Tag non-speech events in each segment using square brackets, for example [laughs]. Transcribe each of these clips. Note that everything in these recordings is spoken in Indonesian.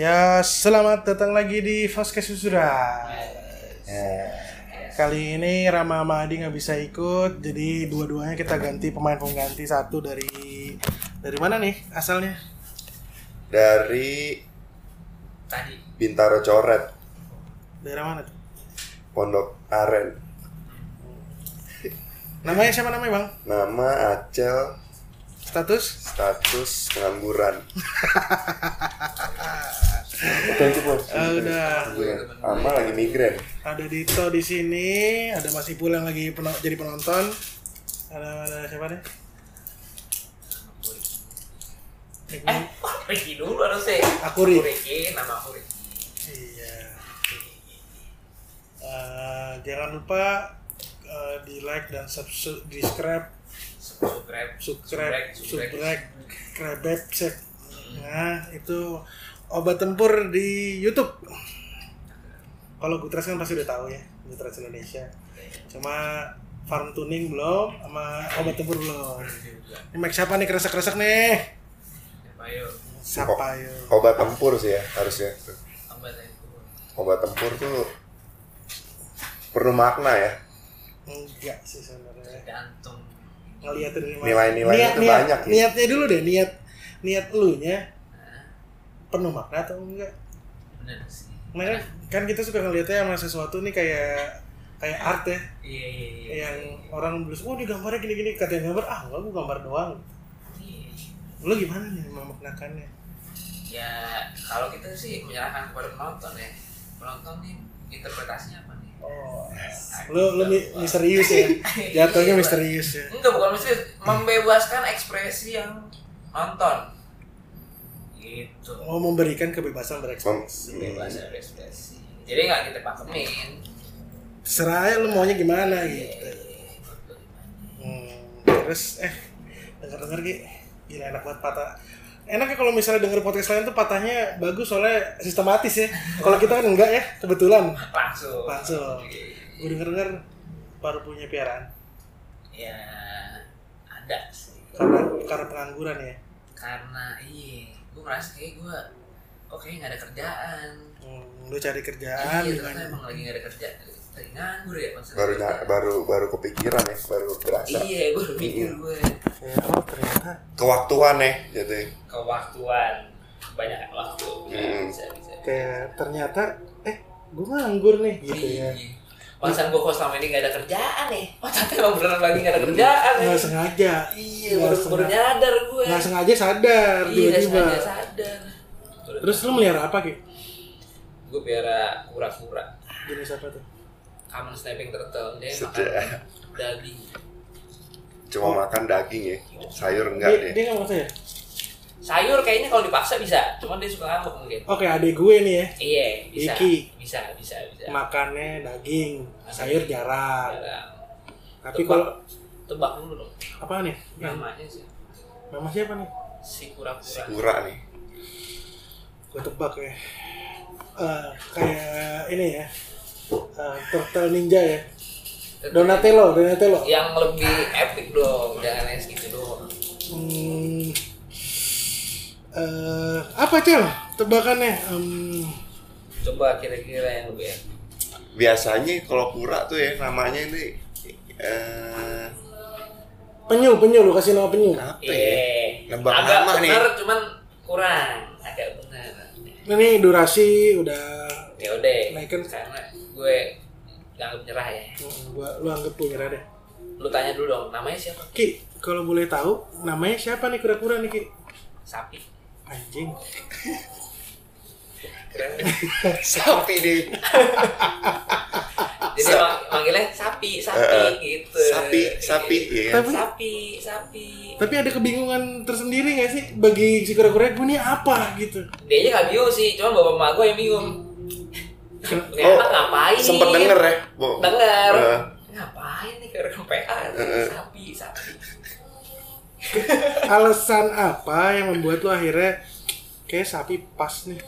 Ya, selamat datang lagi di Vaskes Susura. Ya. Kali ini Rama sama Adi nggak bisa ikut, jadi dua-duanya kita ganti pemain pengganti satu dari dari mana nih asalnya? dari tadi Bintaro Coret, Daerah mana tuh? Pondok Aren. Namanya siapa namanya bang? Nama Acel, Status? status pengangguran. Betul itu bos. Ah, udah. Ama lagi migran. Ada Dito di sini, ada Mas Ipul yang lagi peno- jadi penonton. Ada, ada siapa nih? eh Ricky dulu harusnya Aku Ri. Ricky nama aku Ricky Iya. Eh, jangan lupa eh, di like dan subscribe, subscribe, subscribe subscribe, subscribe subscribe, subscribe, cek. Nah itu obat tempur di YouTube. Kalau Gutras kan pasti udah tahu ya, Gutras Indonesia. Cuma farm tuning belum, sama obat tempur belum. Ini mic siapa nih kresek-kresek nih? ayo Siapa ya? Obat tempur sih ya harusnya. Obat tempur tuh perlu makna ya. Enggak sih sebenarnya. tergantung ngeliat dari mana. Nilai-nilainya Niat- tuh niat- banyak ya. Niatnya dulu deh, niat niat elunya penuh makna atau enggak? bener sih Nah, kan, kita suka ngeliatnya sama sesuatu nih kayak kayak art ya, iya iya iya yang orang bilang, oh ini gambarnya gini-gini, kata yang gambar, ah enggak, gue gambar doang. Iya. Lu gimana nih memaknakannya? ya kalau kita sih menyerahkan kepada penonton ya penonton nih interpretasinya apa nih Oh, lu lu mi- misterius ya, [laughs] jatuhnya Iya, misterius ya. enggak bukan mesti membebaskan ekspresi yang nonton gitu Oh, memberikan kebebasan berekspresi. bebas berekspresi jadi nggak kita pakemin aja lu maunya gimana gitu. Iya. Hmm, terus eh denger-denger Ki, gila enak banget patah. Enaknya kalau misalnya denger podcast lain tuh patahnya bagus soalnya sistematis ya. Kalau kita kan enggak ya, kebetulan. langsung Langsung. Gue denger-denger baru punya piaraan ya ada sih karena karena pengangguran ya. karena iya gue ngerasa kayak gue kok kayak nggak ada kerjaan Hmm, lu cari kerjaan iya emang lagi nggak ada kerja lagi nganggur ya maksudnya Baru baru baru kepikiran ya, baru berasa. iya gue udah mikir gue ya, oh ternyata Kewaktuan ya, jadi. kewaktuan banyak waktu Hmm. bisa bisa kayak ternyata eh gue nganggur nih gitu ya. Iya. Perasaan gue kok selama ini gak ada kerjaan nih Oh ternyata emang beneran lagi gak ada kerjaan nih Nggak sengaja. Iya baru, baru nyadar gue Nggak sengaja sadar Iya gak sengaja sadar Terus lu melihara apa Ki? Gue piara kura-kura Jenis apa tuh? Common snapping turtle Dia Sedap. makan daging Cuma makan daging ya. Sayur Dia, enggak deh. dia nggak mau saya? Sayur kayaknya kalau dipaksa bisa Cuman dia suka ngambek mungkin Oke, adik gue nih ya. Iya bisa Iki. Bisa bisa bisa Makannya daging, sayur jarang. Jarang. Tapi Tebak. kalau Tebak dulu dong apa nih? Namanya sih nama siapa nih? Si kura-kura Si kura nih. Gue tebak ya. Eh, kayak ini ya. Eh, Turtle Ninja ya. Donatello, Donatello. Yang lebih epic dong Jangan yang segitu doang Hmm, eh, apa cel? Tebakannya? Hmm, Coba kira-kira yang lebih epic Biasanya kalau kura tuh ya namanya ini eh penyu, penyu. Lu kasih nama penyu. apa ya? Iya. Nebak Agak nama nih. benar cuman kurang. Agak benar. Ini durasi udah. Ya udah. Naikkan. Karena gue jangan menyerah ya. Hmm, Gua, lu anggap gue nyerah deh. Lu tanya dulu dong, namanya siapa? Ki, kalau boleh tahu namanya siapa nih kura-kura nih Ki? Sapi. Anjing. [laughs] Sapi deh. [laughs] Jadi mang- manggilnya sapi, sapi Eh, gitu. Sapi, sapi ya kan? Tapi- Sapi, sapi. Tapi ada kebingungan tersendiri gak sih bagi si kura-kura gue ini apa gitu? Dia aja gak bingung sih, cuma bapak emak gue yang bingung. Oh, anak ngapain? Sempet denger ya, Bo? Denger. Eh. Ngapain nih kira PA? Eh, eh. Sapi, sapi. [laughs] Alasan apa yang membuat lu akhirnya kayak sapi pas nih?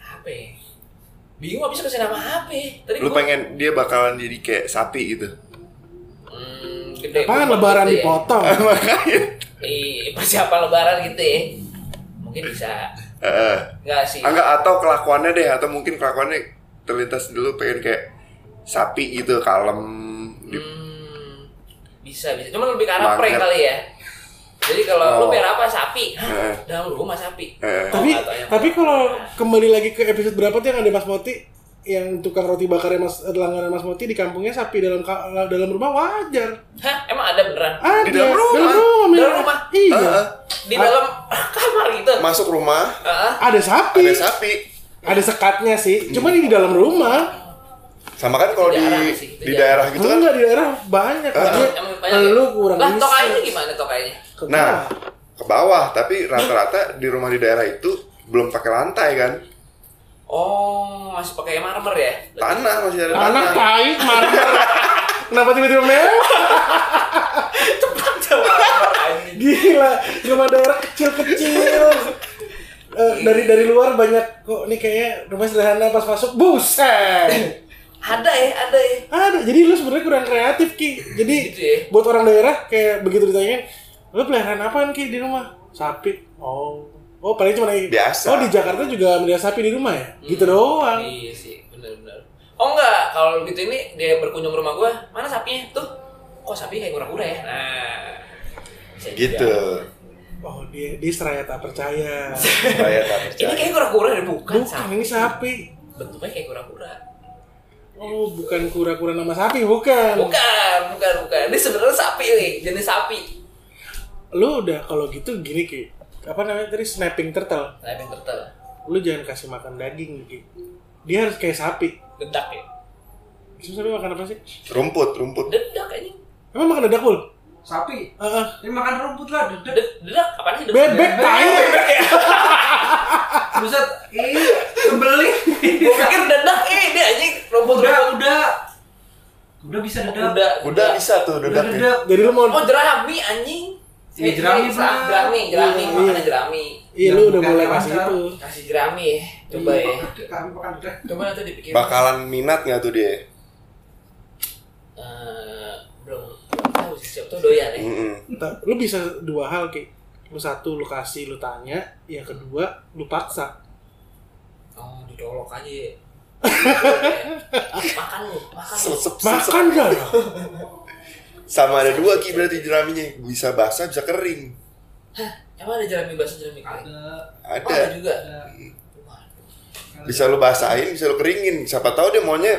Apa ya? Bingung abis kasih nama apa ya? Tadi Lu gua- pengen dia bakalan jadi kayak sapi gitu. Hmm, gede lebaran gitu ya. dipotong? [laughs] Makanya Iya, persiapan lebaran gitu ya. Mungkin bisa Enggak sih. Enggak atau kelakuannya deh atau mungkin kelakuannya terlintas dulu pengen kayak sapi gitu kalem di- Hmm, bisa bisa. Cuma lebih ke arah prank kali ya. Jadi kalau lu Oh. biar apa sapi? Hah? Heeh. Dalam rumah sapi. Eh. Tapi Oh, nggak tapi kalau kembali lagi ke episode berapa tuh yang ada Mas Moti yang tukang roti bakarnya Mas langganan Mas Moti di kampungnya sapi dalam ka- dalam rumah wajar. Hah? Emang ada beneran? Ada Di dalam rumah. Dalam rumah. Dalam Mira. rumah? Iya. Heeh. Di dalam [laughs] kamar gitu. masuk rumah Heeh. Ada sapi. ada sapi Ada sekatnya sih. Cuma ini di dalam rumah. sama kan kalau Di di daerah sih, di di daerah gitu kan Enggak di daerah banyak. Ya? lu kurang Lah, tokainya gimana tokainya? Ke Nah, ke bawah, tapi rata-rata di rumah di daerah itu belum pakai lantai kan. Oh, masih pakai marmer ya? Tanah masih ada anak tanah. pahit marmer. Kenapa tiba-tiba mewah? Cepat anjing. Gila, rumah daerah kecil-kecil. Eh, dari dari luar banyak kok ini kayaknya rumah sederhana pas masuk buset. Ada ya, ada ya. Ada. Jadi lu sebenarnya kurang kreatif Ki. Jadi Gitu ya? buat orang daerah kayak begitu ditanyain, lu peliharaan apaan Ki di rumah? Sapi. Oh. Oh, paling cuma kayak- Biasa. Oh, di Jakarta juga melihara sapi di rumah ya? Gitu doang. Iya sih, benar-benar. Oh enggak, kalau gitu ini dia berkunjung ke rumah gua, mana sapinya? Tuh, kok sapi kayak kura-kura ya? Nah, juga. Gitu. Oh, dia dia seraya tak percaya. Saya tak Ini percaya. kayak kura-kura deh, bukan, Bukan, sapi. ini sapi. Bentuknya kayak kura-kura. Oh, bukan kura-kura nama sapi, bukan. Bukan, bukan, bukan. Ini sebenarnya sapi nih, jenis sapi. Lu udah kalau gitu gini Ki. Apa namanya tadi snapping turtle. Yang turtle. Lu jangan kasih makan daging Ki. Dia harus kayak sapi. Dedak ya. Terus sapi makan apa sih? Rumput, rumput. Dedak anjing. Emang makan dadak, Bul? Sapi. Heeh. Ini makan rumput lah, dedek. Ded- Dedak, apaan sih? dedak? Bebek tai. [laughs] Buset, ih, kebeli. Gua pikir dedak, eh dia anjing rumput Udah, rumput. udah. Udah bisa dedek. Udah, Udah bisa tuh Udah dedaknya. dedek. Jadi lu mau Oh, jerami anjing. Iya, jerami, Eh, bener. jerami, jerami, Iya, makanya iya. jerami. Iya, lu udah mulai lewat kasih itu. Kasih jerami ya. Coba ya. Kami makan dedek. Coba nanti dipikir. Bakalan minat nggak tuh dia? Eh, belum belum tahu sih siapa tuh doyan ya. Lu bisa dua hal Ki. Lu satu lu kasih, lu tanya. Yang kedua, lu paksa. Oh, didolok aja ya. [laughs] makan lu, makan. Makan gak? [laughs] Sama ada dua ki berarti jeraminya. Bisa basah, bisa kering. Emang ada jerami basah jerami kering? Ada. Oh, ada Ada. juga. ada. Bisa lu basahin, bisa lu keringin. Siapa tahu dia maunya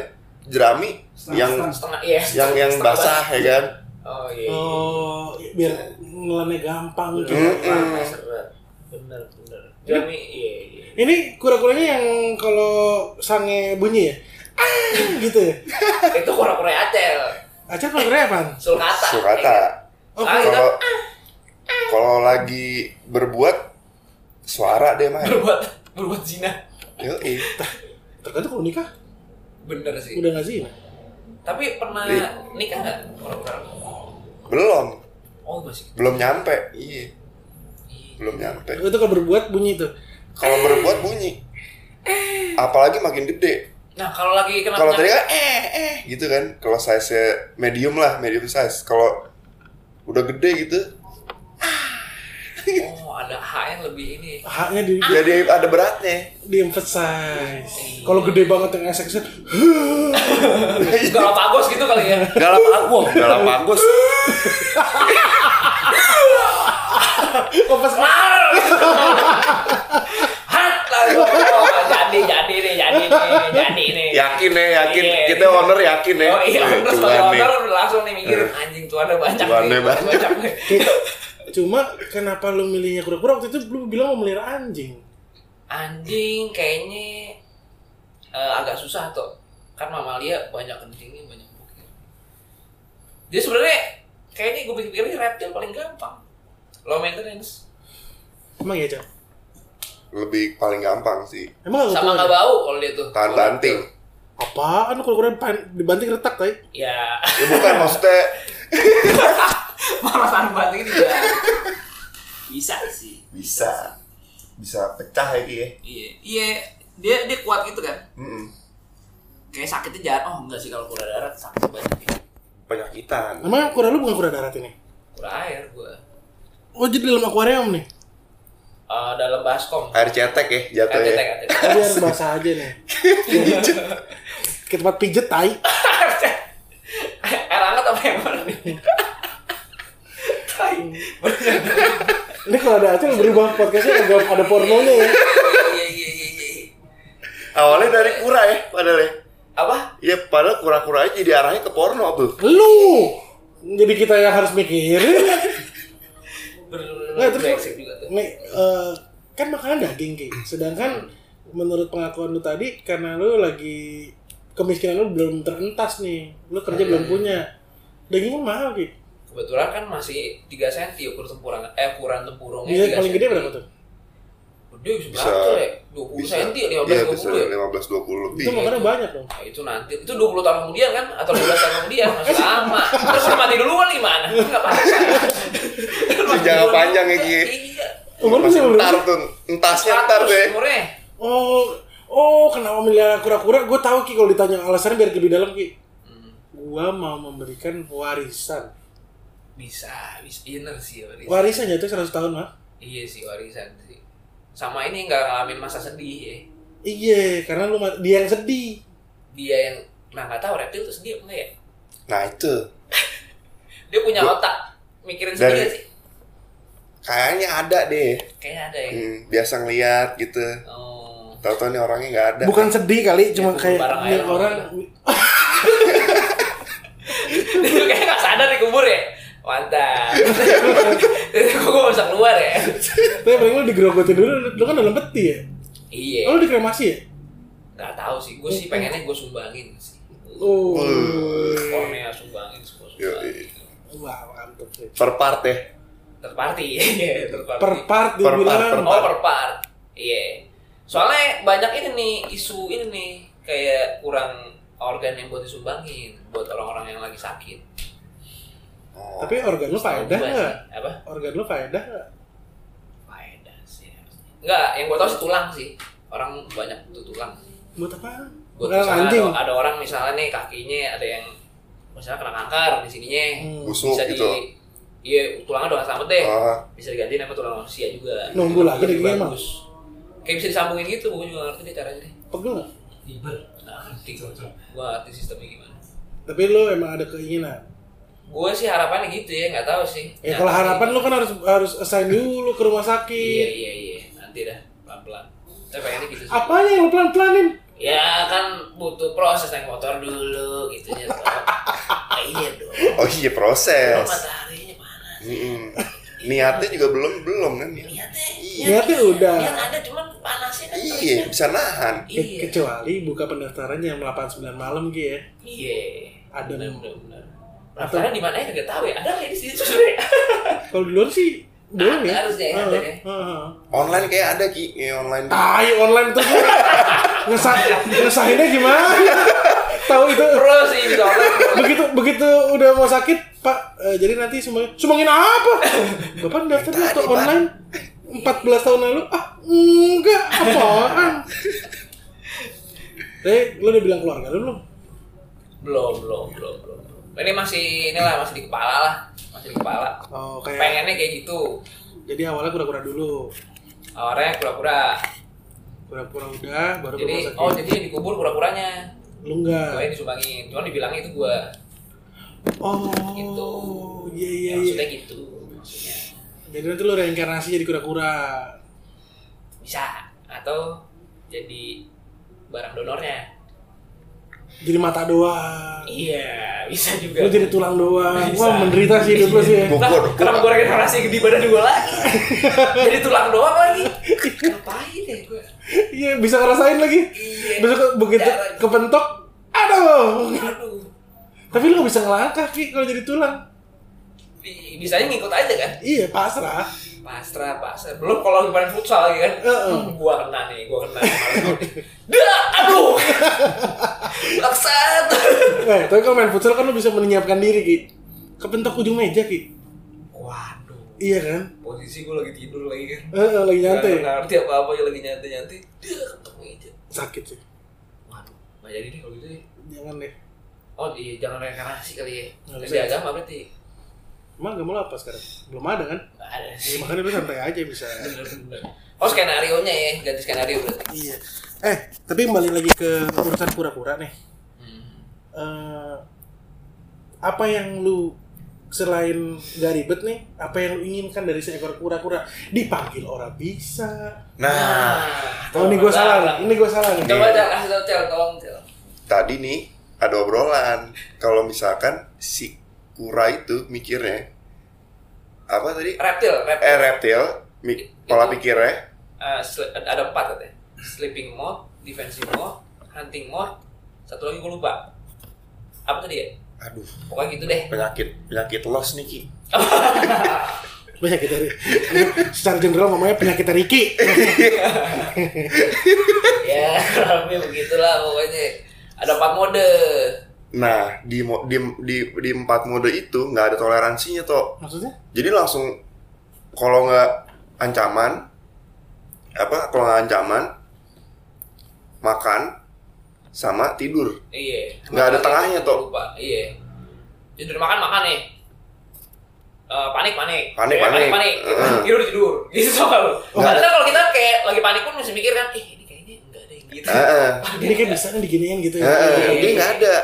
jerami Setengah- yang setengah. Setengah iya. yang yang setengah basah ya kan. Oh iya. Oh, biar ngelannya gampang gitu. Mm. Seret. Bener bener. Jerami iya iya. Ini kura-kuranya yang kalau sange bunyi ya? Ah, gitu ya? [laughs] Itu kura-kura acel. Acel kura-kuranya apaan? Sulkata. Sulkata. Oh, Ah, kita Kalau kalau lagi berbuat suara deh mah. berbuat berbuat zina. Yoi. Tergantung kalau nikah, Bener sih. udah gak zina. Tapi pernah Iya. nikah nggak kura-kura? Belum, Oh masih. belum nyampe. Iya, Iya. belum nyampe. Itu kalau berbuat bunyi tuh. Kalau berbuat bunyi. Apalagi makin gede. Nah kalau lagi kena Kalau tadi kan eh eh gitu kan. Kalau size medium lah, medium size. Kalau udah gede gitu, Oh ada H yang lebih ini. Haknya di, jadi ada beratnya. di emphasize. Kalau gede banget yang esek [laughs] Galapagos gitu kali ya. Galapagos, Galapagos. Oh, pas Kelar. Hat lalu. Jadi jadi nih jadi nih jadi nih. Yakin ya, yakin. Iya. Kita owner yakin ya. Oh iya, kalau nih. owner langsung nih mikir anjing tuannya banyak Tuannya nih. banyak. nih. Cuma kenapa lu milihnya kura-kura waktu itu lu bilang mau melihara anjing. Anjing kayaknya eh, agak susah tuh. Kan mamalia banyak kencingnya banyak bukit. Dia sebenarnya kayaknya gue pikir-pikir reptil paling gampang. Low maintenance. Emang ya, Cak? Lebih paling gampang sih. Emang gak Sama nggak bau kalau dia tuh. Tahan Kalau banting. Apaan kura-kura pan- dibanting retak tadi? Ya, Ya bukan maksudnya [laughs] malah tahan banting juga. Bisa sih. bisa bisa pecah ya Ki ya. Iya, iya. Dia dia kuat gitu kan. Mm-mm. Kayak sakitnya jarang. Oh enggak sih kalau kura darat sakit banyak. Ya. Penyakitan. Emang kura lu bukan kura darat ini? Kura air gua. Oh jadi dalam akuarium nih? Eh, dalam baskom. Air cetek ya jatuhnya. Tapi harus bahasa aja nih. [laughs] Ke tempat pijet tai. Air hangat apa yang mana nih? Tai. Ini kalau ada acil berubah podcastnya ada ada pornonya ya. Iya, iya, iya, iya. Awalnya dari kura ya padahal ya. Apa? Ya padahal kura-kura aja jadi arahnya ke porno tuh. Lu jadi kita yang harus mikirin. Nggak, terus juga tuh. nih eh, kan makanan daging ki. Sedangkan menurut pengakuan lu tadi karena lu lagi kemiskinan lu belum terentas nih, lu kerja belum punya. Dagingnya mahal ki. Kebetulan kan masih 3 cm ukur tempuran eh ukuran tempurungnya. Iya 3 paling gede berapa tuh? Gede bisa Bisa. berapa ya? 20 Bisa. cm, 15 Iya bisa 20 ya? 15 20 lebih. Itu makannya banyak dong. Nah, itu nanti itu 20 tahun kemudian kan atau 12 tahun kemudian masih [laughs] lama. Terus mati duluan gimana? Enggak apa-apa. Jangka panjang ya, Ki. Iya. Umur Masih sih? tuh, entasnya entar 100 deh. umurnya. Oh, oh kenapa milih kura-kura? Gue tahu ki kalau ditanya alasannya biar lebih dalam ki. Hmm, Gua mau memberikan warisan. bisa, bisa inner sih warisan. Warisan jatuh 100 tahun mah. Iya sih warisan sih. Sama ini nggak ngalamin masa sedih ya. Iya, karena lu dia yang sedih. Dia yang nah nggak tahu reptil tuh sedih apa enggak ya? Nah itu [laughs] Dia punya Gua- otak mikirin Dari- nggak sih? Kayaknya ada deh. Kayaknya ada ya. Hmm, biasa ngeliat gitu. Oh. Tahu-tahu nih orangnya nggak ada. Bukan sedih kali, cuma kubur kayak orang Dia kayak nggak sadar dikubur ya. Mantap. Jadi kok gue bisa keluar ya? Tapi paling lu digerogotin dulu, lu kan dalam peti ya? Iya. Oh, lu dikremasi ya? Gak tahu sih. Gue sih pengennya gue sumbangin sih. Oh. Kornea sumbangin semua sumbangin. Wah, mantap sih. Per part ya. Terparti. [laughs] Iya, terparti. Per part Per dibilang. part, per Oh, per part. Iya. Soalnya banyak ini nih isu ini nih kayak kurang organ yang buat disumbangin buat orang-orang yang lagi sakit. Oh. Tapi organ lu faedah nggak? Apa? Organ lu faedah nggak? Faedah sih. Enggak, yang gue tau sih tulang sih. Orang banyak butuh tulang. Buat apa? Buat anjing. ada, ada orang misalnya nih kakinya ada yang misalnya kena kanker di sininya. Hmm. Busuk bisa gitu. Iya, tulangnya udah selamat deh. Ah. Bisa diganti sama tulang manusia juga. Nunggu lagi Lebih dagingnya, bagus. Kayak bisa disambungin gitu, gue juga ngerti deh caranya deh. Pegel nggak? Liber. Nah, ngerti gue. Ngerti sistemnya gimana. Tapi lu emang ada keinginan. Gue sih harapannya gitu ya, nggak tahu sih. Ya kalau harapan lu kan harus harus assign dulu ke rumah Iya, sakit. iya, iya. Nanti dah, pelan-pelan. Saya pengennya gitu sih. Apanya yang lu pelan-pelanin? Ya kan butuh proses naik motor dulu gitu ya. toh. [laughs] Ah, iya dong. Oh iya Lo proses. mataharinya mana? Niatnya juga belum belum kan? Niatnya, Niatnya udah. Niat ada cuman panasnya kan Iya terusnya. bisa nahan. Ke- Iya. Kecuali buka pendaftaran jam 8 9 malam Ki ya. Iya. Ada. benar benar. benar. Pendaftaran di mana ya nggak tahu ya. Ada nggak di situ sebenarnya? [laughs] Kalau di luar sih belum ya. Harusnya ya, ada ya. Heeh. Online kayak ada ki, ya online. Tai online tuh. [laughs] Ngesah ngesahinnya gimana? Tahu itu bisa online. pro. begitu begitu udah mau sakit Pak eh, jadi nanti sumbangin sumbangin apa? Bapak daftarnya atau online 14 tahun lalu ah enggak apaan Tapi lu udah bilang keluarga lu belum? Belum belum belum belum. Ini masih inilah masih di kepala lah. Masih di kepala. Oh kayak Pengennya kayak gitu. jadi awalnya kura-kura dulu Awalnya pura-pura. kura-kura udah baru Jadi oh jadi yang dikubur pura-puranya. Lu enggak Gue yang disumbangin. Cuman dibilangnya itu gua. oh Gitu. iya iya iya Maksudnya gitu. Maksudnya jadi nanti lu reinkarnasi jadi kura-kura bisa atau jadi barang donornya. jadi mata doang Iya, bisa juga. lu jadi tulang doang Bisa. wah menderita sih hidup lu sih ya. [laughs] Gua- Nah, gua- kenapa gue regenerasi di badan gue lagi? [laughs] Jadi tulang doang lagi. Ngapain ya gue? Iya bisa ngerasain lagi Iya. besok begitu Jarang. kepentok aduh Aduh. tapi lu gak bisa ngelangkah ki kalau jadi tulang Bi- Bisanya ngikut aja kan? iya pasrah Pasrah, pasrah. Belum kalau main futsal lagi kan? Heeh. Hmm, gua kena nih, gua kena. Dah, aduh. [laughs] Maksat. eh tapi kalau main futsal kan lu bisa menyiapkan diri ki kepentok ujung meja ki Waduh. Iya kan Posisi gua lagi tidur lagi kan. Eh, lagi nyantai Nggak ngerti apa-apa ya lagi nyantai-nyantai. Dah, ketok meja. sakit sih Waduh, nggak jadi deh kalau gitu ya. jangan deh Oh iya, jangan reinkarnasi kali ya. Nggak Nggak bisa. di agama berarti. Emang agama lo apa sekarang? Belum ada kan? Nggak ada Ya, sih. makanya lu santai aja bisa. [laughs] Oh skenario nya ya, ganti skenario berarti. iya. Eh, tapi kembali lagi ke urusan kura-kura nih. Hmm. Eh, apa yang lu selain gak ribet nih, apa yang lu inginkan dari seekor kura-kura? Dipanggil orang bisa. Nah, Oh, ini gue salah nih. Ini gue salah nih. Coba Cel, kasih tau Cel, tolong tadi nih ada obrolan kalau misalkan si kura itu mikirnya apa tadi? Reptil, reptil. Eh reptil, mi- pola pikirnya Eh, sli- ada empat katanya. Sleeping mode, defensive mode, hunting mode, satu lagi gue lupa. Apa tadi ya? Aduh Pokoknya gitu deh. penyakit penyakit los nih ki [laughs] Penyakit dari secara general namanya penyakit Ricky. [laughs] ya, kurang lebih begitulah pokoknya. Ada empat mode. nah di di di, di empat mode itu nggak ada toleransinya toh Maksudnya? jadi langsung kalau nggak ancaman apa kalau nggak ancaman makan sama tidur Iya. Nggak ada tengahnya, Tok. Lupa. Iya. Tidur makan makan nih. Eh, panik panik Panik, Eh, panik. panik panik Heeh. tidur tidur [laughs] gitu soal Nggak karena kalau kita kayak lagi panik pun masih mikir kan ih ini kayaknya enggak ada yang gitu Heeh. [laughs] Ini kan bisa diginiin gitu ya. Heeh, dia nggak ada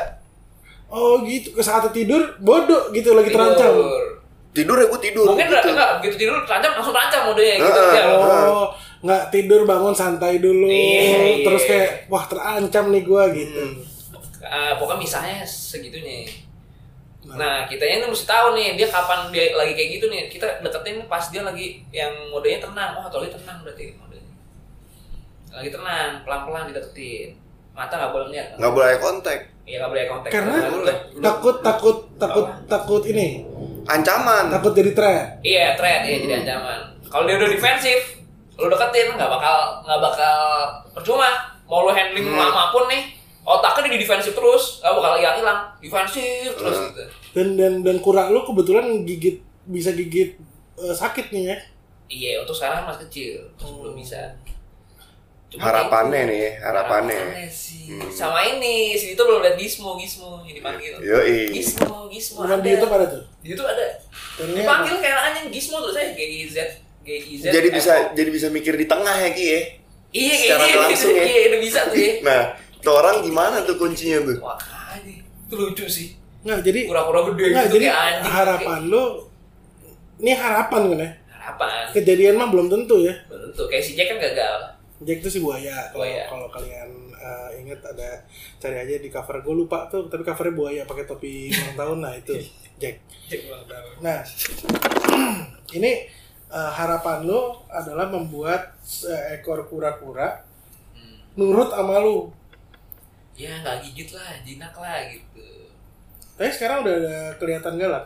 Oh gitu, ke saat tidur bodoh gitu lagi terancam. Tidur. tidur ya gue tidur mungkin gitu. enggak begitu tidur terancam langsung terancam modenya gitu Heeh. ya Oh, nggak tidur bangun santai dulu. Iya, Terus iya. kayak wah terancam nih gua gitu. Eh, pokoknya misalnya segitunya nah kitanya ini mesti tahu nih dia kapan dia lagi kayak gitu nih kita deketin pas dia lagi yang modenya tenang oh atau dia tenang berarti modenya lagi tenang pelan pelan dideketin mata nggak boleh lihat nggak boleh contact Iya nggak boleh kontak. Karena boleh. takut takut takut takut ini, ancaman takut jadi threat. Iya threat, iya jadi ancaman. Kalau dia udah defensif, lu deketin nggak bakal nggak bakal percuma. Mau lu handling Hmm. lama pun nih, otaknya di defensif terus, nggak bakal hilang hilang. Defensif terus Hmm. gitu. Dan dan dan kura lu kebetulan gigit bisa gigit eh, sakit nih ya. Iya untuk sekarang masih kecil, terus Hmm. belum bisa. Cuma harapannya kayak nih gitu. harapannya sih. Hmm. Sama ini, si itu belum lihat Gizmo, Gizmo yang dipanggil. yoi Gizmo, Gizmo. Bukan di ada. YouTube ada tuh. Di YouTube ada. Dipanggil kayak anjing Gizmo terus saya G I Z G I Z. jadi O. bisa jadi bisa mikir di tengah ya ki ya Iya secara kayak gitu, langsung ya. Iya udah bisa tuh ya. nah tuh orang gimana tuh kuncinya tuh Wah ini itu lucu sih. nggak jadi Kura-kura gede nggak gitu jadi kayak anjing. harapan lu ini harapan kan ya. Harapan. Kejadian mah belum tentu ya. Tentu kayak si Jack kan gagal. Jack itu si buaya. Kalau Buaya. kalau kalian eh, ingat ada cari aja di cover gue lupa tuh, tapi covernya buaya pakai topi ulang tahun nah itu [laughs] Jack. Jack ulang tahun. Nah, [clears throat] ini eh, harapan lo adalah membuat seekor kura-kura Hmm. nurut sama lu. Ya nggak gigit lah, jinak lah gitu. Tapi sekarang udah ada kelihatan galak.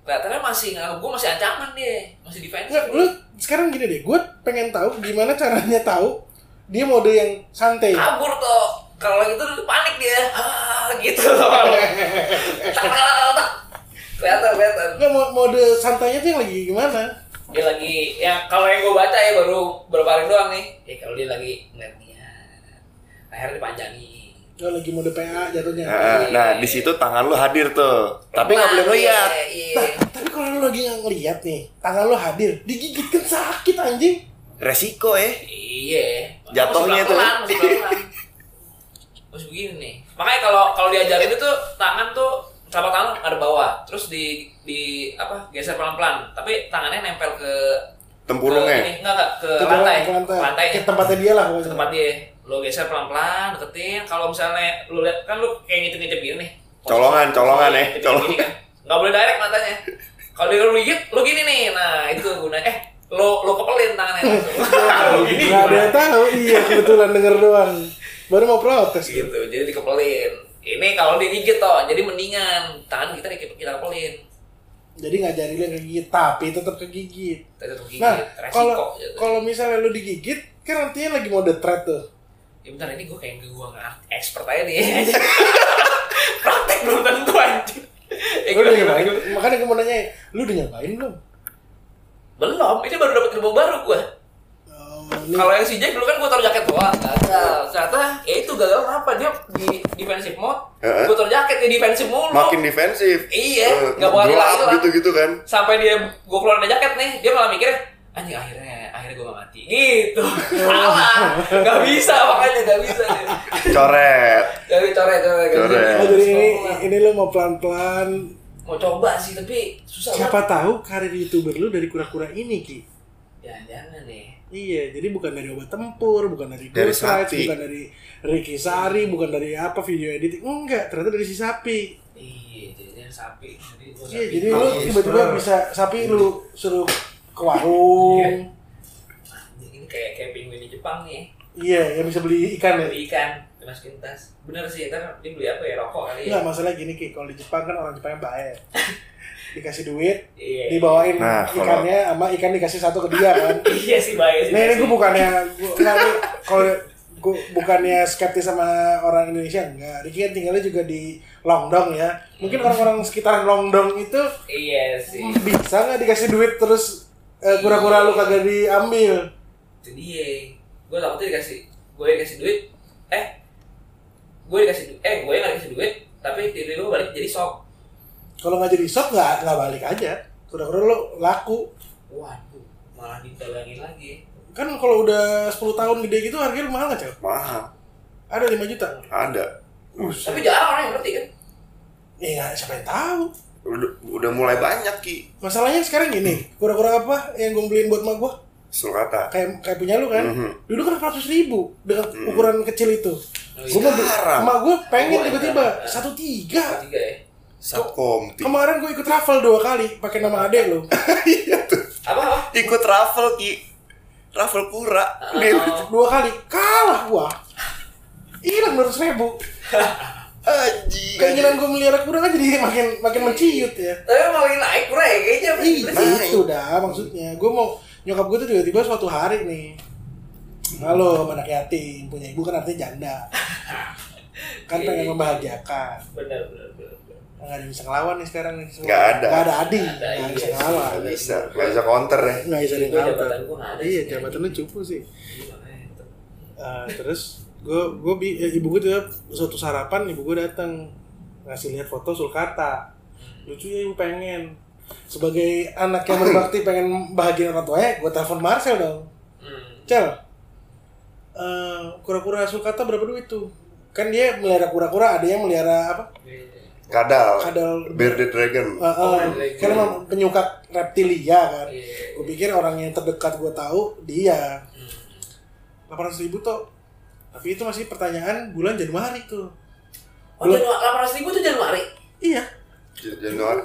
Kelihatannya masih nggak, gue masih ancaman dia, masih defensif. Nggak, lu sekarang gini deh, gue pengen tahu gimana caranya tahu dia mode yang santai. kabur tuh. Kalau gitu panik dia, ah gitu loh. [laughs] kelihatan kelihatan. Nggak, mo- mode santainya tuh yang lagi gimana? Dia lagi, ya kalau yang gue baca ya baru beberapa hari doang nih. Ya kalau dia lagi ngeliat niat, akhirnya dipanjangin. Oh, lagi mode PA jatuhnya. nah, nah di situ tangan lu hadir tuh tapi nggak boleh ngeliat Iya, iya. Nah, tapi kalau lu lagi nggak ngeliat nih, tangan lu hadir, digigit kan sakit anjing. resiko ya Iya. Jatuhnya tuh. pelan-pelan. Masih begini nih. Makanya kalau kalau diajarin itu tangan tuh telapak tangan ada bawah, terus di di apa geser pelan-pelan, tapi tangannya nempel ke tempurungnya ke ini, enggak enggak ke, Ke lantai, ke lantai. lantai. Ke tempatnya dia lah Ke tempat dia. Lo geser pelan-pelan, deketin. Kalau misalnya lu lihat kan lu kayak ngintip-ngintip gini nih. Colongan, colongan ya, colongan. kan. Nggak boleh direct matanya. Kalau dia lu gigit, lu gini nih. Nah, itu gunanya. Eh, lo lo kepelin tangannya [laughs] langsung. Lu gini Gak ada yang tahu, iya kebetulan denger doang. Baru mau protes gitu. jadi dikepelin ini kalau digigit toh jadi mendingan tangan kita kita kepelin Jadi nggak jadi lu kegigit, tapi tetap kegigit. tetap gigit Nah, kalau gitu. kalau misalnya lu digigit, kan artinya lagi mode threat tuh. ya bentar ini gue kayak gue nggak expert aja nih [laughs] praktek belum tentu anjing Eh, Lu udah nyobain? Makanya gue mau nanya, lu udah nyobain belum? belum ini baru dapat ilmu baru gue Kalau yang si Jack dulu kan gue taruh jaket doang, gagal. Ternyata ya itu gagal apa? Dia di defensive mode, Heeh. gue taruh jaket di defensive mulu. Makin defensif. Iya, nggak boleh gelap hilang-hilang. gitu-gitu kan. Sampai dia gue keluar dari jaket nih, dia malah mikirnya anjing akhirnya akhirnya gue gak mati gitu [laughs] salah nggak bisa makanya nggak bisa dia Coret. bisa coret coret. Coret. Oh, jadi ini Mau- ini lo mau pelan-pelan mau coba sih tapi susah siapa tahu karir youtuber lu dari kura-kura ini ki jangan jangan nih Iya, jadi bukan dari obat tempur, bukan dari Dari Ghost Rides, sapi. bukan dari Ricky Sari, bukan dari apa video editing. Enggak, ternyata dari si sapi. iya jadinya sapi jadi Iya, sapi. jadi lu tiba-tiba bisa sapi lu suruh ke warung. Anjing, ini kayak kayak penguin di Jepang nih Iya, yang bisa beli ikan ya. beli ikan dimasukin tas bener sih ntar dia beli apa ya rokok kali ya Enggak, masalah gini Ki, kalau di Jepang kan orang Jepang baik. [laughs] Dikasih duit, iya dibawain Nah, kalau- ikannya sama ikan dikasih satu ke dia kan. [laughs] iya sih baik sih Nih, ini gue bukannya nih kalau gue bukannya skeptis sama orang Indonesia enggak. Ricky kan tinggalnya juga di Longdong ya. Mungkin orang-orang sekitaran Longdong itu iya sih bisa nggak dikasih duit terus eh, kura-kura lu kagak diambil? itu dia gue takutnya dikasih gue dikasih duit eh gue dikasih duit eh gue nggak dikasih duit tapi tiba-tiba balik jadi sok Kalau nggak jadi shop nggak nggak balik aja. Kura-kura lu laku. waduh malah didagangin lagi Kan kalau udah 10 tahun gede gitu harganya mahal nggak cel? Mahal. Ada 5 juta. Ada. tapi jarang orang yang ngerti kan Iya, siapa yang tahu? Udah, udah mulai banyak ki. Masalahnya sekarang gini, kura-kura apa yang gue beliin buat mak gue? Sulkata. Kayak kayak punya lu kan? Mhm. Dulu kan 400 ribu dengan ukuran kecil itu. Oh, Gue mau gue pengen Oh, tiba-tiba iya. satu tiga. tiga ya Satkom. Kemarin gue ikut travel dua kali pakai nama adek lo. [laughs] Iya tuh. apa Ikut raffle ki. Raffle kura. Nih, Oh. Dua kali kalah gua. Hilang 200 ribu. Anjing. Keinginan gue melihara kuda kan jadi makin makin menciut ya. tapi malah naik kurang ya kayaknya Iya itu dah maksudnya. Gue mau nyokap gue tuh tiba-tiba suatu hari nih. Halo anak yatim punya ibu kan artinya janda. [laughs] Kan pengen membahagiakan. benar benar. Nggak ada yang bisa ngelawan nih sekarang nih. semua. Nggak ada. Nggak ada adi. Nggak ada, Nggak iya. bisa ngelawan. Nggak bisa. Nggak bisa counter ya. Nggak bisa Gua ngelawan. jabatan gua nggak ada Iya jabatan lu cupu sih. Iya. Eh, terus gue gue bi eh, ibu gue tuh suatu sarapan ibu gue datang ngasih lihat foto sulkata lucu ya ibu pengen sebagai anak yang berbakti [laughs] pengen bahagian orang tuanya gue telepon Marcel dong Hmm. Cel eh, kura-kura sulkata berapa duit tuh kan dia melihara kura-kura ada yang melihara apa Iya. Kadal. kadal. Bearded Dragon. Eh, eh, Oh, kan emang penyuka reptilia kan. Iya. gue pikir orang yang terdekat gue tahu dia. 800 ribu tuh tapi itu masih pertanyaan bulan Januari tuh. Oh, Januari 800 ribu tuh Januari. iya. Januari.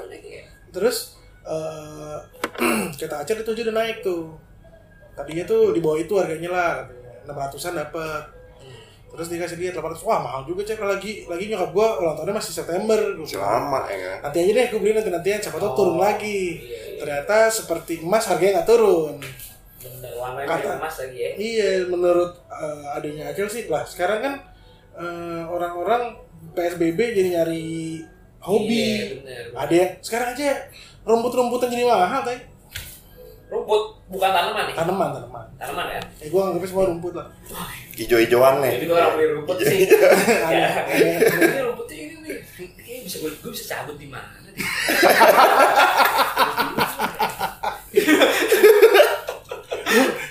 terus eh [clears throat] kata Acer itu aja udah naik tuh. Tadinya tuh di bawah itu harganya lah enam ratusan dapat terus dikasih dia 800 wah mahal juga cek. Lagi lagi nyokap gua ulang tahunnya masih September. Masih lama ya kan. nanti aja deh gue beli nanti nantian siapa turun Oh, lagi. iya, iya. ternyata seperti emas harganya nggak turun. Bener, warnanya Kata- emas lagi ya. iya menurut eh, adanya Acel sih. Lah sekarang kan eh, orang-orang PSBB jadi nyari hobi. Iya, bener. ada yang sekarang aja rumput-rumputan jadi mahal tadi Rumput, bukan tanaman nih. tanaman tanaman Tanaman ya. eh gue anggapnya semua rumput lah Ijo-ijoan nih. Jadi gue orang beli rumput sih. [laughs] Ada- Ya. Ini rumputnya ini nih. Kayaknya bisa gue, gue bisa cabut di mana nih.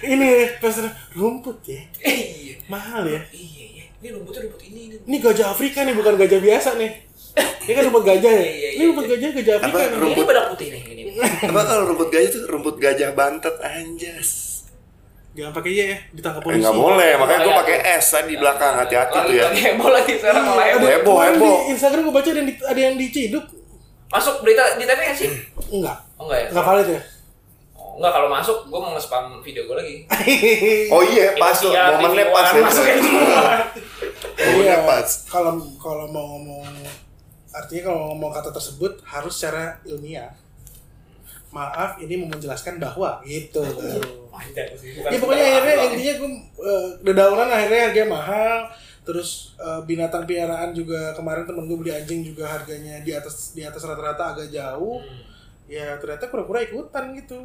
ini pas rumput ya Iya. mahal ya Iya, iya. Ini rumputnya rumput ini nih. ini gajah Afrika nih bukan gajah biasa nih ini kan rumput gajah ya Iya, iya, ini iya. rumput gajah gajah Afrika Apa, nih rumput? Ini badak putih nih ini. Apa kalau rumput gajah tuh rumput gajah bantet anjas. jangan pakai iya ya ditangkap Eh polisi nggak boleh, makanya gue Makanya- pakai S tadi di belakang hati-hati tuh ya. Heboh lagi sekarang Iya, malah heboh. Heboh, heboh. di Instagram gue baca ada yang, di, ada yang diciduk Masuk berita di TV nggak sih? enggak Oh enggak ya? enggak valid ya Oh, enggak kalau masuk gue mau nge-spam video gue lagi. [laughs] Oh iya, pas tuh Iya, momennya pas ya. [laughs] Iya, pas. kalau kalau mau ngomong artinya kalau mau ngomong kata tersebut harus secara ilmiah maaf ini mau menjelaskan bahwa gitu Panjang sih. Bukan ya pokoknya akhirnya intinya gue uh, dedaunan akhirnya harganya mahal terus eh, binatang piaraan juga kemarin temen gue beli anjing juga harganya di atas di atas rata-rata agak jauh Hmm. ya ternyata kura-kura ikutan gitu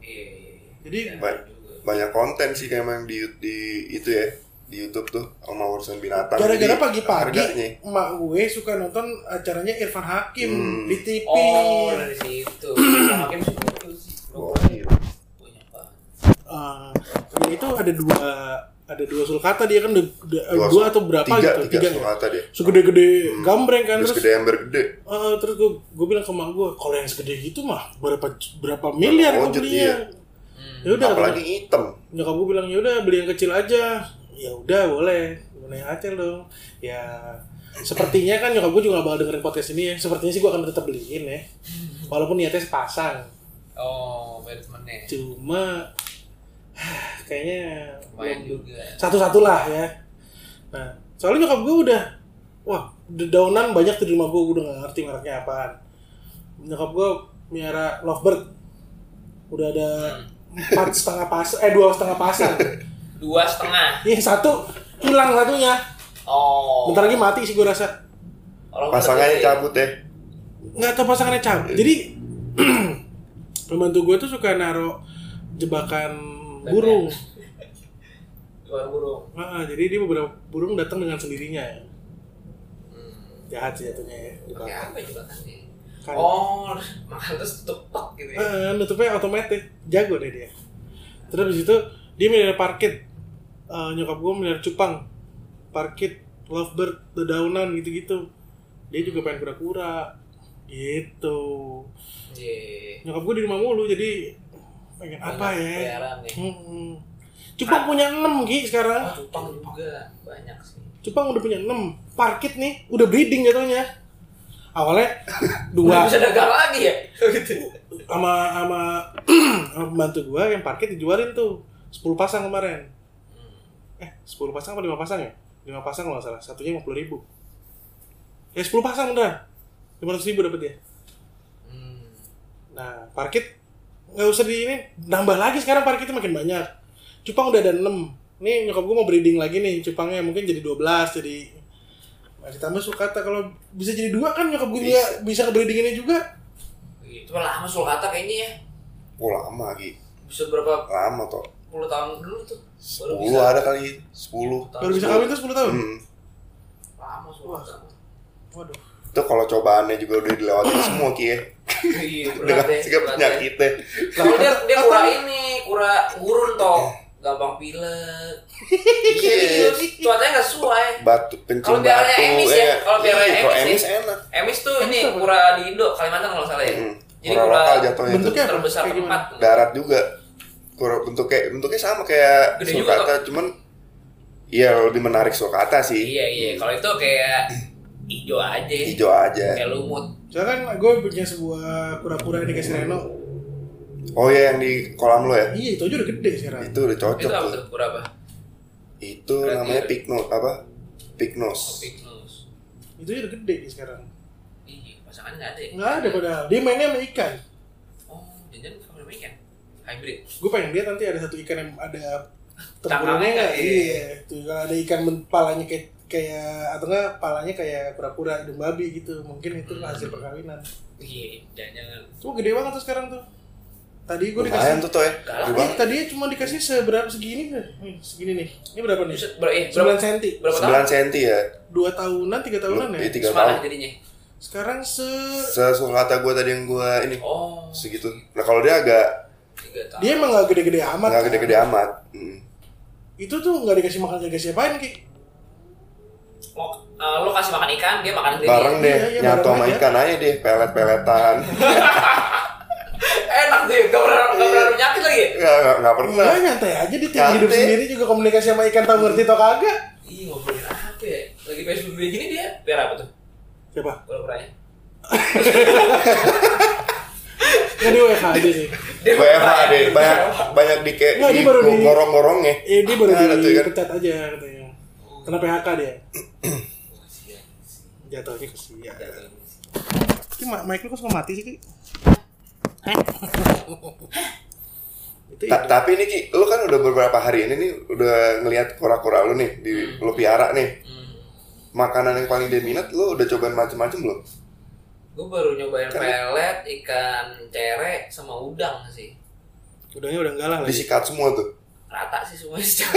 Iya, iya, iya. Jadi, Ya, juga. banyak konten sih kayak emang di di itu ya di YouTube tuh sama urusan binatang. Gara-gara pagi-pagi emak gue suka nonton acaranya Irfan Hakim Hmm. di TV. Oh, dari situ. Bang Hakim sih. Oh, iya. Eh, dia itu ada dua ada dua sulkata dia kan udah- Dua dua, atau berapa tiga, gitu tiga ya? sulkata dia. segede-gede gambreng kan Terus terus gede ember gede. eh, terus gue gue bilang ke mak gue kalau yang segede gitu mah berapa berapa miliar gue belinya iya. Hmm. ya udah Apalagi hitam. nyokap gue bilang ya udah beli yang kecil aja ya udah boleh. Yang acel dong. Ya sepertinya kan nyokap gue juga gak bakal dengerin podcast ini ya. Sepertinya sih gue akan tetap beliin ya. Walaupun niatnya sepasang Oh, beda temennya. cuma kayaknya Lumayan belum- juga. satu-satu lah ya. Nah soalnya nyokap gue udah wah daunan banyak tuh di rumah gue gue udah gak ngerti mereknya apaan. Nyokap gue miara lovebird. Udah ada empat setengah pasang eh dua setengah pasang [laughs] Dua setengah. Ih satu hilang satunya. Oh. Bentar lagi mati sih gue rasa. Kalau Pasangannya cabut ya. Nggak tahu pasangannya cabut. Jadi [clears throat] pembantu gue tuh suka naro [laughs] jebakan burung. Dua burung. Ah, jadi dia beberapa burung datang dengan sendirinya. Hmm. Jahat sih jatuhnya ya. Pakai jebakan. apa juga kan? Kan. Oh, makan terus tutup gitu ya. Ah, nutupnya otomatis. Jago deh dia. Terus di situ dia milih parkit. Eh, nyokap gue milih cupang. Parkit, lovebird, dedaunan gitu-gitu. Dia juga pengen kura-kura. Gitu. Iya. nyokap gue di rumah mulu jadi pengen apa Banyak ya peliharaan nih. hmm. Cupang punya 6 Gi sekarang Oh, cupang juga banyak sih. Cupang udah punya 6 Parkit nih udah breeding jatuhnya awalnya [laughs] dua bisa dagang lagi ya? [laughs] gitu. sama sama [clears throat] pembantu gue yang parkit dijualin tuh 10 pasang kemarin 10 pasang apa 5 pasang ya 5 pasang kalau nggak salah satunya 50 ribu ya 10 pasang udah 500 ribu dapat dia Hmm. Nah, parkit nggak usah di ini nambah lagi sekarang parkitnya makin banyak. Cupang udah ada 6. Nih nyokap gue mau breeding lagi nih, cupangnya mungkin jadi 12 jadi nah, ditambah sulcata kalau bisa jadi dua kan nyokap gue bisa bisa ke breedinginnya juga. Itu lama sulcata kayaknya ya. Oh lama Gi. Bisa berapa Lama toh. Puluh tahun dulu tuh. Baru 10 bisa. ada kali. 10. Baru bisa kawin tuh 10 tahun. Hmm. Lama sulcata. Waduh. Itu kalau cobaannya juga udah dilewatin semua Ki ya. Iya, [laughs] Dengan segala berat deh. penyakitnya. Kalau dia dia kura ini, kura gurun toh, gampang pilek. Iya. Cuacanya nggak sesuai. Batu, kencing batu. emis ya, kalau biaranya Iya, kalau emis emis ya. enak. Emis tuh ini kura di Indo, Kalimantan kalau salah ya. Hmm. Jadi Kura kura lokal jatuhnya itu. Bentuknya terbesar Kayak tempat. Darat juga. Kura bentuknya bentuknya sama kayak Gede juga, sulcata cuman Iya lebih menarik sulcata sih. Iya iya, kalau itu kayak hijau aja. Hijau aja. Kayak lumut. Soalnya kan gue punya sebuah kura-kura yang dikasih Reno. Oh ya yang di kolam lo ya? Iya, itu aja udah gede sekarang. Itu udah cocok Itu apa tuh. Kura apa? Itu Berarti namanya ada- pignos apa? Oh, Pignos. big nose. Itu aja udah gede nih sekarang. Iya, pasangan nggak ada ya? Nggak ada padahal. Dia mainnya sama ikan. Oh, jangan namanya ikan? Hybrid. gue pengen lihat nanti ada satu ikan yang ada Tangkapnya tempurungnya nggak iya. iya tuh kalau ada ikan palanya kayak kayak atau enggak palanya kayak pura-pura hidung babi gitu mungkin itu hasil perkawinan Iya, jangan. cuma gede banget tuh sekarang tuh tadi gue dikasih tuh tuh ya. Eh, tadinya cuma dikasih seberapa segini nih Nih, segini nih ini berapa nih ber- eh, berapa? 9 cm Berapa tahun? 9 cm ya. dua tahunan tiga tahunan ya Iya, tiga tahun. jadinya. sekarang se Sesulcata gue tadi yang gue ini Oh, segitu. Nah kalau dia agak. Dia emang nggak gede-gede amat kan? gede-gede amat. Hmm. itu tuh nggak dikasih makan gak dikasih apain ki Lo, eh, lo kasih makan ikan, dia makan sendiri. Bareng deh, Iya, iya, nyatu sama aja. ikan aja deh, pelet-peletan. [laughs] Enak deh, gak pernah gak pernah penyakit lagi. ya? Nggak, nggak, nggak pernah. Enggak nyantai aja dia tiap hidup sendiri juga komunikasi sama ikan tau ngerti tau kagak Ih, ngobrolin apa ya? Lagi PSBB gini dia biar apa tuh? siapa Pura-puranya. [laughs] Nggak di WFH aja sih Dia WFH pura-pura deh, ya. banyak banyak di kayak di dia baru di- gorong-gorongnya. Eh dia baru tuh kan. dipecat aja katanya. Kena PHK dia. [clears throat] Jatuhnya kesian. Jatuh. Ki ma- mic lu kok suka mati sih Ki? itu [laughs] Ta- ya. tapi ini Ki, lu kan udah beberapa hari ini nih udah ngelihat kura-kura lu nih di lu piara nih. Hmm. Makanan yang paling dia minat lu udah cobain macem-macem belum? Gue baru nyobain Kan- pelet, ikan cere, sama udang sih. Udangnya udah enggak lah lagi. Disikat semua tuh. rata sih semua sih. [laughs]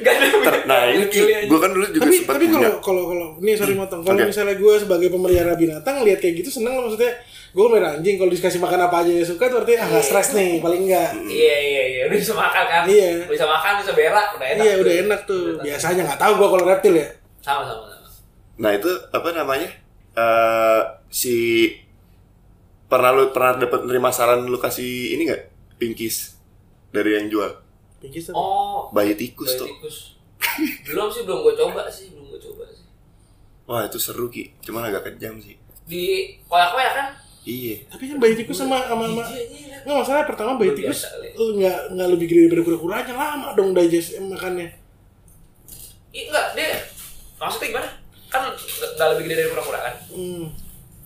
Gak ada Ter- nah ini gue kan dulu juga tapi sempat tapi kalau kalau kalau ini sorry motong kalau Oke. misalnya gue sebagai pemelihara binatang lihat kayak gitu seneng lah maksudnya gue melihara anjing kalau dikasih makan apa aja ya suka tuh artinya ah nggak stres nih paling enggak Iya iya iya udah bisa makan kan. Iya. Bisa makan bisa berak udah enak. iya tuh. udah enak tuh biasanya nggak tahu gue kalau reptil ya Sama sama sama. Nah itu apa namanya? Eh si pernah lu pernah dapat nerima saran lu kasih ini nggak? Pinkis dari yang jual Pinggis tuh Oh. bayi tikus bayi tuh. tikus. belum sih belum gue coba sih belum gue coba sih. Wah itu seru ki, cuman agak kejam sih. Di koyak-koyak kan? Iya. tapi kan bayi tikus sama sama, sama Iya, iya. nggak masalah pertama bayi tikus nggak nggak lebih gede daripada kura-kuranya lama dong digest makannya Iya enggak dia maksudnya gimana? Kan nggak nggak lebih gede dari kura-kura kan? hmm.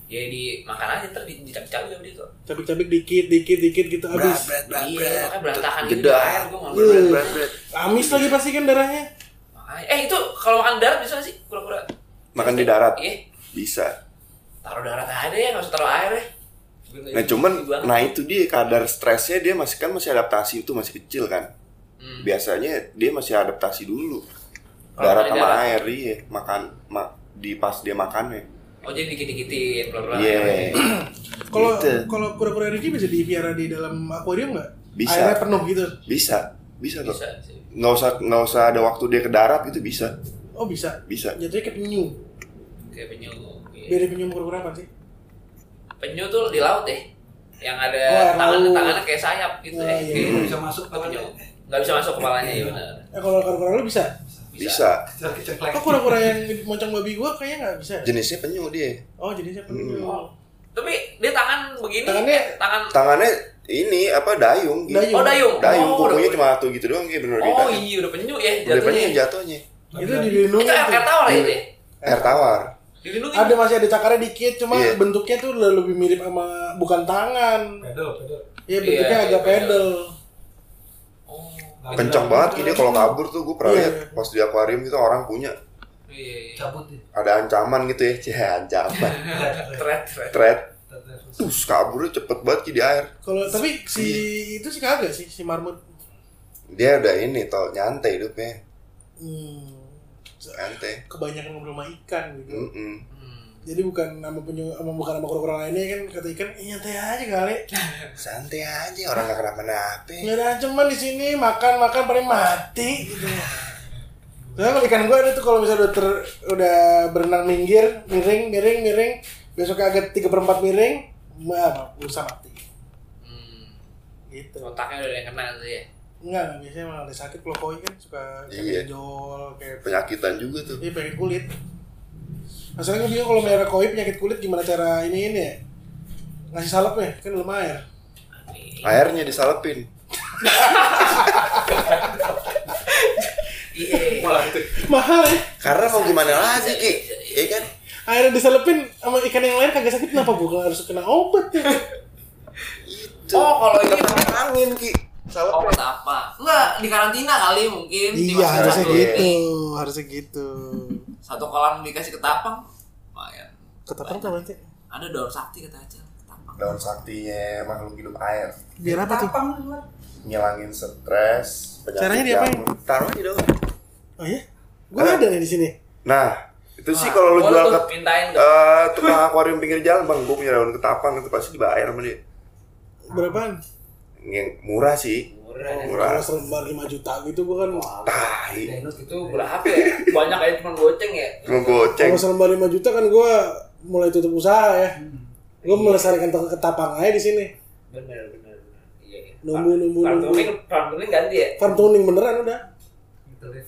Ya dimakan aja ntar di- dicabik-cabik sama dia tuh. cabik-cabik dikit dikit dikit gitu abis Iya, makanya berantakan gitu di air gue malah. Iya. Berat, berat. amis lagi pasti kan darahnya eh itu kalau makan darat bisa nggak sih kura-kura? Makan di darat Iya, bisa. taruh darat aja ya, nggak usah taruh air ya. Nah cuman, nah itu dia kadar stresnya dia masih kan masih adaptasi itu masih kecil kan. Hmm. Biasanya dia masih adaptasi dulu. Darat sama darat? air iya, makan ma, di pas dia makannya. Oh jadi dikit-dikitin, pelan-pelan. Iya. [clears throat] kalau Gitu. kalau kura-kura Ricky bisa dipiara di dalam akuarium nggak Bisa. airnya penuh gitu Bisa, bisa sih. Nggak usah nggak usah ada waktu dia ke darat gitu bisa, oh bisa bisa. jatuhnya kayak penyu Kayak penyu. Iya. beda penyu sama kura-kura apa sih Penyu tuh di laut deh. Yang ada Oh, tangan tangannya kayak sayap gitu Oh, ya. iya. Kayak Nggak bisa masuk penyu. kepalanya. Nggak bisa masuk kepalanya ya benar. eh kalau kura-kura lu bisa Bisa. Bisa kok kura-kura yang moncong babi gua kayaknya nggak bisa Jenisnya penyu dia. oh jenisnya penyu Hmm. Tapi dia tangan begini. Tangannya- eh, tangan. Tangannya ini apa dayung gitu. Dayung. Oh dayung. Dayung oh, kukunya cuma satu gitu doang kayak bener Oh iya udah penyu ya Udah penyu jatuhnya. jatuhnya. itu Itu dilindungi air, air tawar ya itu ya? Air tawar. Dilindungi. ada masih ada cakarnya dikit cuma Iya. bentuknya tuh lebih mirip sama bukan tangan Pedal, pedal. Iya bentuknya Iya, agak iya, pedal Oh. Kencang banget dia kalau kabur tuh gue pernah Iya. lihat pas di akuarium itu orang punya Iya. iya. Cabut deh. ada ancaman gitu ya, cih ancaman. [laughs] Thread. Thread, terus kaburnya cepet banget di air. kalau tapi si itu sih kagak sih si marmut Dia udah ini tau nyantai hidupnya, hmm, nyantai. kebanyakan ngobrol sama ikan gitu Mm-mm. Hmm. Jadi bukan nama penyu bukan nama kura-kura lainnya kan kata ikan "Ih, nyantai aja kali [laughs] Santai aja orang gak kenapa-napa. nggak ada ancaman di sini makan makan paling mati gitu Soalnya kalau ikan gue ada tuh kalau misalnya udah ter, udah berenang minggir miring miring miring besok agak tiga perempat miring mah usah mati Hmm. gitu Otaknya udah ada yang kena tuh ya. enggak enggak biasanya emang ada sakit kalau koi kan suka Iya. kayak benjol kayak Penyakitan juga tuh. Iya penyakit kulit. Masalahnya gue bingung kalau melihara koi penyakit kulit gimana cara ini ini ya? Ngasih salep ya, kan belum air. Airnya disalepin. Iya. Mahal ya. Karena mau gimana lagi ki? Iya kan? Airnya disalepin sama ikan yang lain kagak sakit kenapa gue harus kena obat ya? Itu. Oh, kalau ini angin ki. Oh, Salepin. apa? Enggak, di karantina kali mungkin. iya harusnya satu gitu, harusnya gitu. Satu kolam dikasih ketapang. Lumayan. Ketapang tuh berarti. Ada daun sakti kata aja. Ketapang. Daun saktinya makhluk hidup air. Biar apa tuh? Ngilangin stres, penyakit Caranya diapain? jamur. Taruh di daun. Oh iya? Gue ada nih di sini. Nah, itu sih kalau lu jual ke eh tukang akuarium pinggir jalan bang, gue punya daun ketapang itu pasti dibayar sama dia. Berapaan? Yang murah sih, Murah. murah. Kalau selembar 5 juta gitu gue kan Tai, Itu berapa ya? Banyak aja cuma goceng ya. cuma goceng. kalau selembar 5 juta kan gue mulai tutup usaha ya. Gue melestarikan ketapang aja di sini. Bener, bener. Iya. iya. Numbu, numbu, Farm tuning, farm tuning ganti ya? Farm tuning beneran udah.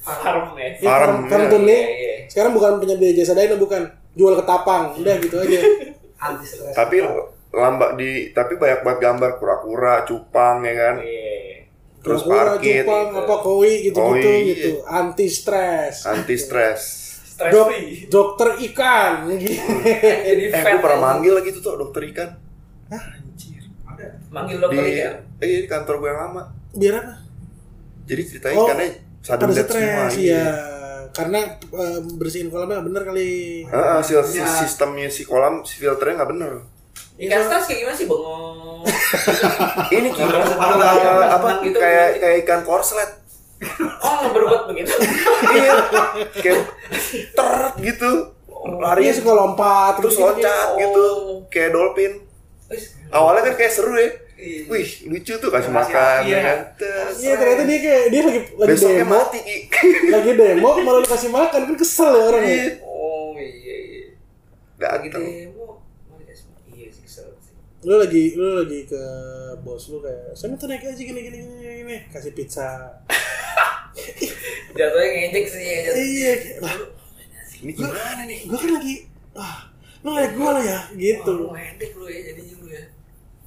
Farm ya. Ya, Farm, farm, farm iya. tuning. Iya, iya. Sekarang bukan penyedia jasa dana bukan. Jual ketapang. Udah gitu aja. Anti stres. Tapi lambak di, tapi banyak banget gambar kura-kura, cupang ya kan. Iya. Terus Kura-kura, parkit, cupang, apa koi gitu-gitu Koi, gitu. Anti stres. anti stres. Dok, dokter ikan. [laughs] Jadi Eh, gue pernah manggil lagi tuh, tuh dokter ikan. Manggil Di, dokter ikan. eh, di kantor gue yang lama. Biar apa? Jadi ceritanya Oh, ikannya semua. stres iya. Karena eh, bersihin kolamnya nggak bener kali. Heeh, sil- Iya. sistemnya si kolam si filternya nggak bener. Ikan stres kayak gimana sih bengong? [laughs] Ini gimana? Kalau Apa, apa gitu, kayak gitu. kayak ikan korslet. Oh berbuat begitu. [laughs] iya. Kayak teret gitu. Lari Iya suka lompat terus gitu-gitu. loncat Oh. gitu kayak dolphin. Awalnya kan kayak seru ya. Wih, lucu tuh kasih makan iya. ya kan. Iya ternyata dia kayak dia lagi lagi besoknya demo, mati [laughs] lagi demo malah lu kasih makan kan kesel ya orang ya. Iya. Oh iya iya. Lagi demo. mau dikasih makan. Iya sih kesel sih. Lu lagi lu lagi ke bos lu kayak sana tuh naik aja gini gini gini gini kasih pizza. [laughs] Jatuhnya ngejek sih ya. jatuh. Iya, kayak, lah Ini gimana nih? gua kan lagi ah lu ngeliat gua lo ya gitu. Lu ngedek lu ya jadinya lu ya.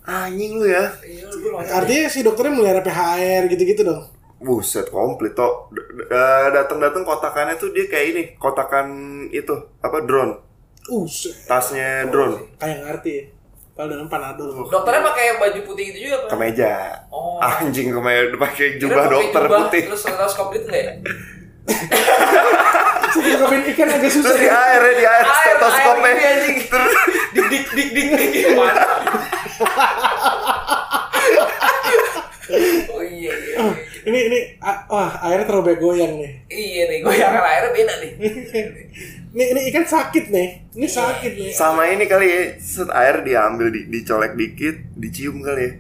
Anjing lu ya. Iya lu Artinya si dokternya melihara PHR gitu-gitu dong. Buset komplit toh. Eh, Datang-datang kotakannya tuh dia kayak ini, kotakan itu apa drone. Uh, set. Tasnya drone. kayak ngerti ya. Padahal dalam panadol. Dokternya pakai baju putih gitu juga apa? Kemeja. Oh. Anjing kemeja pakai jubah dokter jubah, putih. Terus stetoskop gitu enggak ya? [laughs] Ngomongin ikan agak susah Terus di ya. air ya, di air Air, stetoskopnya. Terus Dik dik dik dik dik. [laughs] Oh iya iya. iya. Ini ini ah, wah airnya terlalu banyak goyang nih. Iya nih, goyangan airnya beda nih. [laughs] Ini ini ikan sakit nih. Ini sakit nih. sama ini kali ya, set air diambil, di, dicolek dikit, dicium kali ya.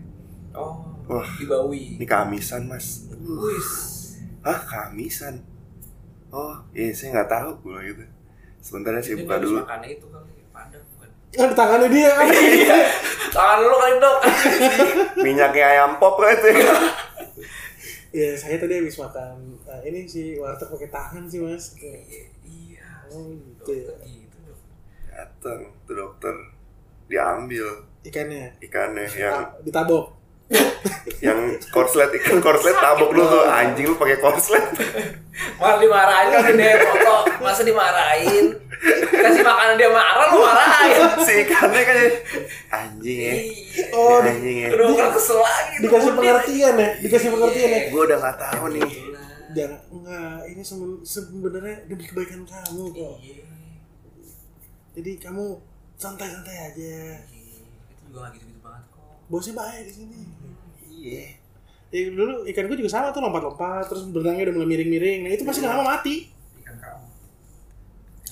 Oh, Wah. di Bawi. Ini kamisan mas. Wis. Hah kamisan? Oh iya saya nggak tahu gue gitu. Sebentar ya saya buka dulu. makannya itu kali padang bukan. Kan di tangannya dia. Iya. Tangan dulu kali dok. Minyaknya ayam pop kan itu [laughs] ya. Ya saya tadi habis makan nah, ini sih warteg pakai tangan sih mas. Kayak, Iya. Oh gitu ya. Dokter gitu dok. Datang tuh dokter diambil Ikannya ikannya yang Ah, ditabok. [laughs] yang korslet ikan korslet tabok dulu tuh anjing lu pakai korslet Malah dimarahin kan gede foto, masa dimarahin? Kasih makanan dia marah lu marahin. si ikannya kan anjing ya Iya. Oh, Ya, anjing ya Udah bukan kesel lagi. dikasih pengertian ya, dikasih pengertian ya. gue udah nggak tahu nih Jangan enggak, ini seben- sebenarnya demi kebaikan kamu kok. Iya. Jadi kamu santai-santai aja. Iya. Itu juga gak gitu-gitu banget kok. Bosnya baik di sini. iya Ya, dulu ikan gue juga sama tuh lompat-lompat terus berenangnya udah mulai miring-miring. Nah itu pasti nggak lama mati.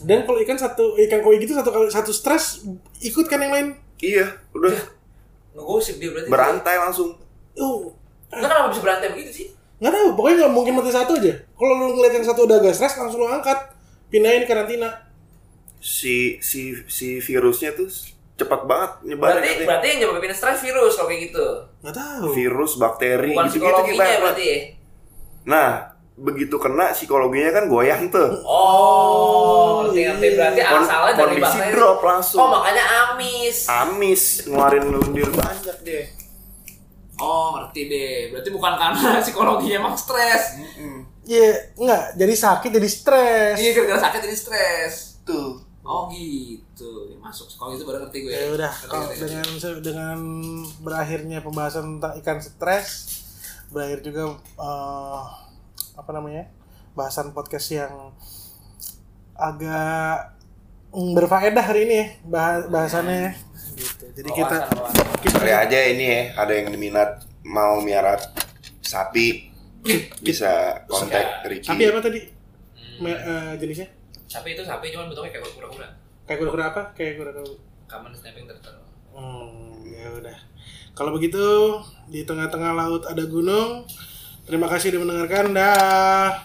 Dan kalau ikan satu ikan koi gitu satu kali satu stres ikut kan yang lain. iya udah Ngegosip dia berarti. berantai langsung Uh, Enggak kenapa bisa berantem begitu sih? nggak tahu. Pokoknya nggak mungkin mati satu aja. Kalau lu ngeliat yang satu udah agak stres langsung lu angkat, pindahin karantina. si si si virusnya tuh cepat banget nyebar Berarti berarti yang nyebabin stres virus kalau kayak gitu. Nggak tahu. virus bakteri Bukan gitu gitu berarti ya. nah begitu kena psikologinya kan goyang tuh Oh, ngerti ngerti iya. berarti Kon- asalnya dari kondisi drop langsung. Oh, makanya amis. amis ngeluarin lendir banyak deh Oh, ngerti deh. Berarti bukan karena [laughs] psikologinya emang stres. Iya, enggak. Jadi sakit jadi stres. Iya, gara-gara sakit jadi stres. tuh Oh gitu, ya, masuk. Kalau itu baru ngerti gue. Ya udah, Ngerti, kalau ngerti. dengan dengan berakhirnya pembahasan tentang ikan stres, berakhir juga eh, apa namanya bahasan podcast yang agak berfaedah hari ini ya bah- bahasannya. Gitu. Jadi kita kita kali aja ini ya ada yang minat mau miara sapi bisa kontak Ricky sapi apa tadi Me- eh, jenisnya? Sapi itu sapi cuman bentuknya kayak kura-kura. Kayak kura-kura apa? Kayak kura-kura. Common snapping turtle. Hmm, ya udah. Kalau begitu di tengah-tengah laut ada gunung. Terima kasih sudah mendengarkan. Dah.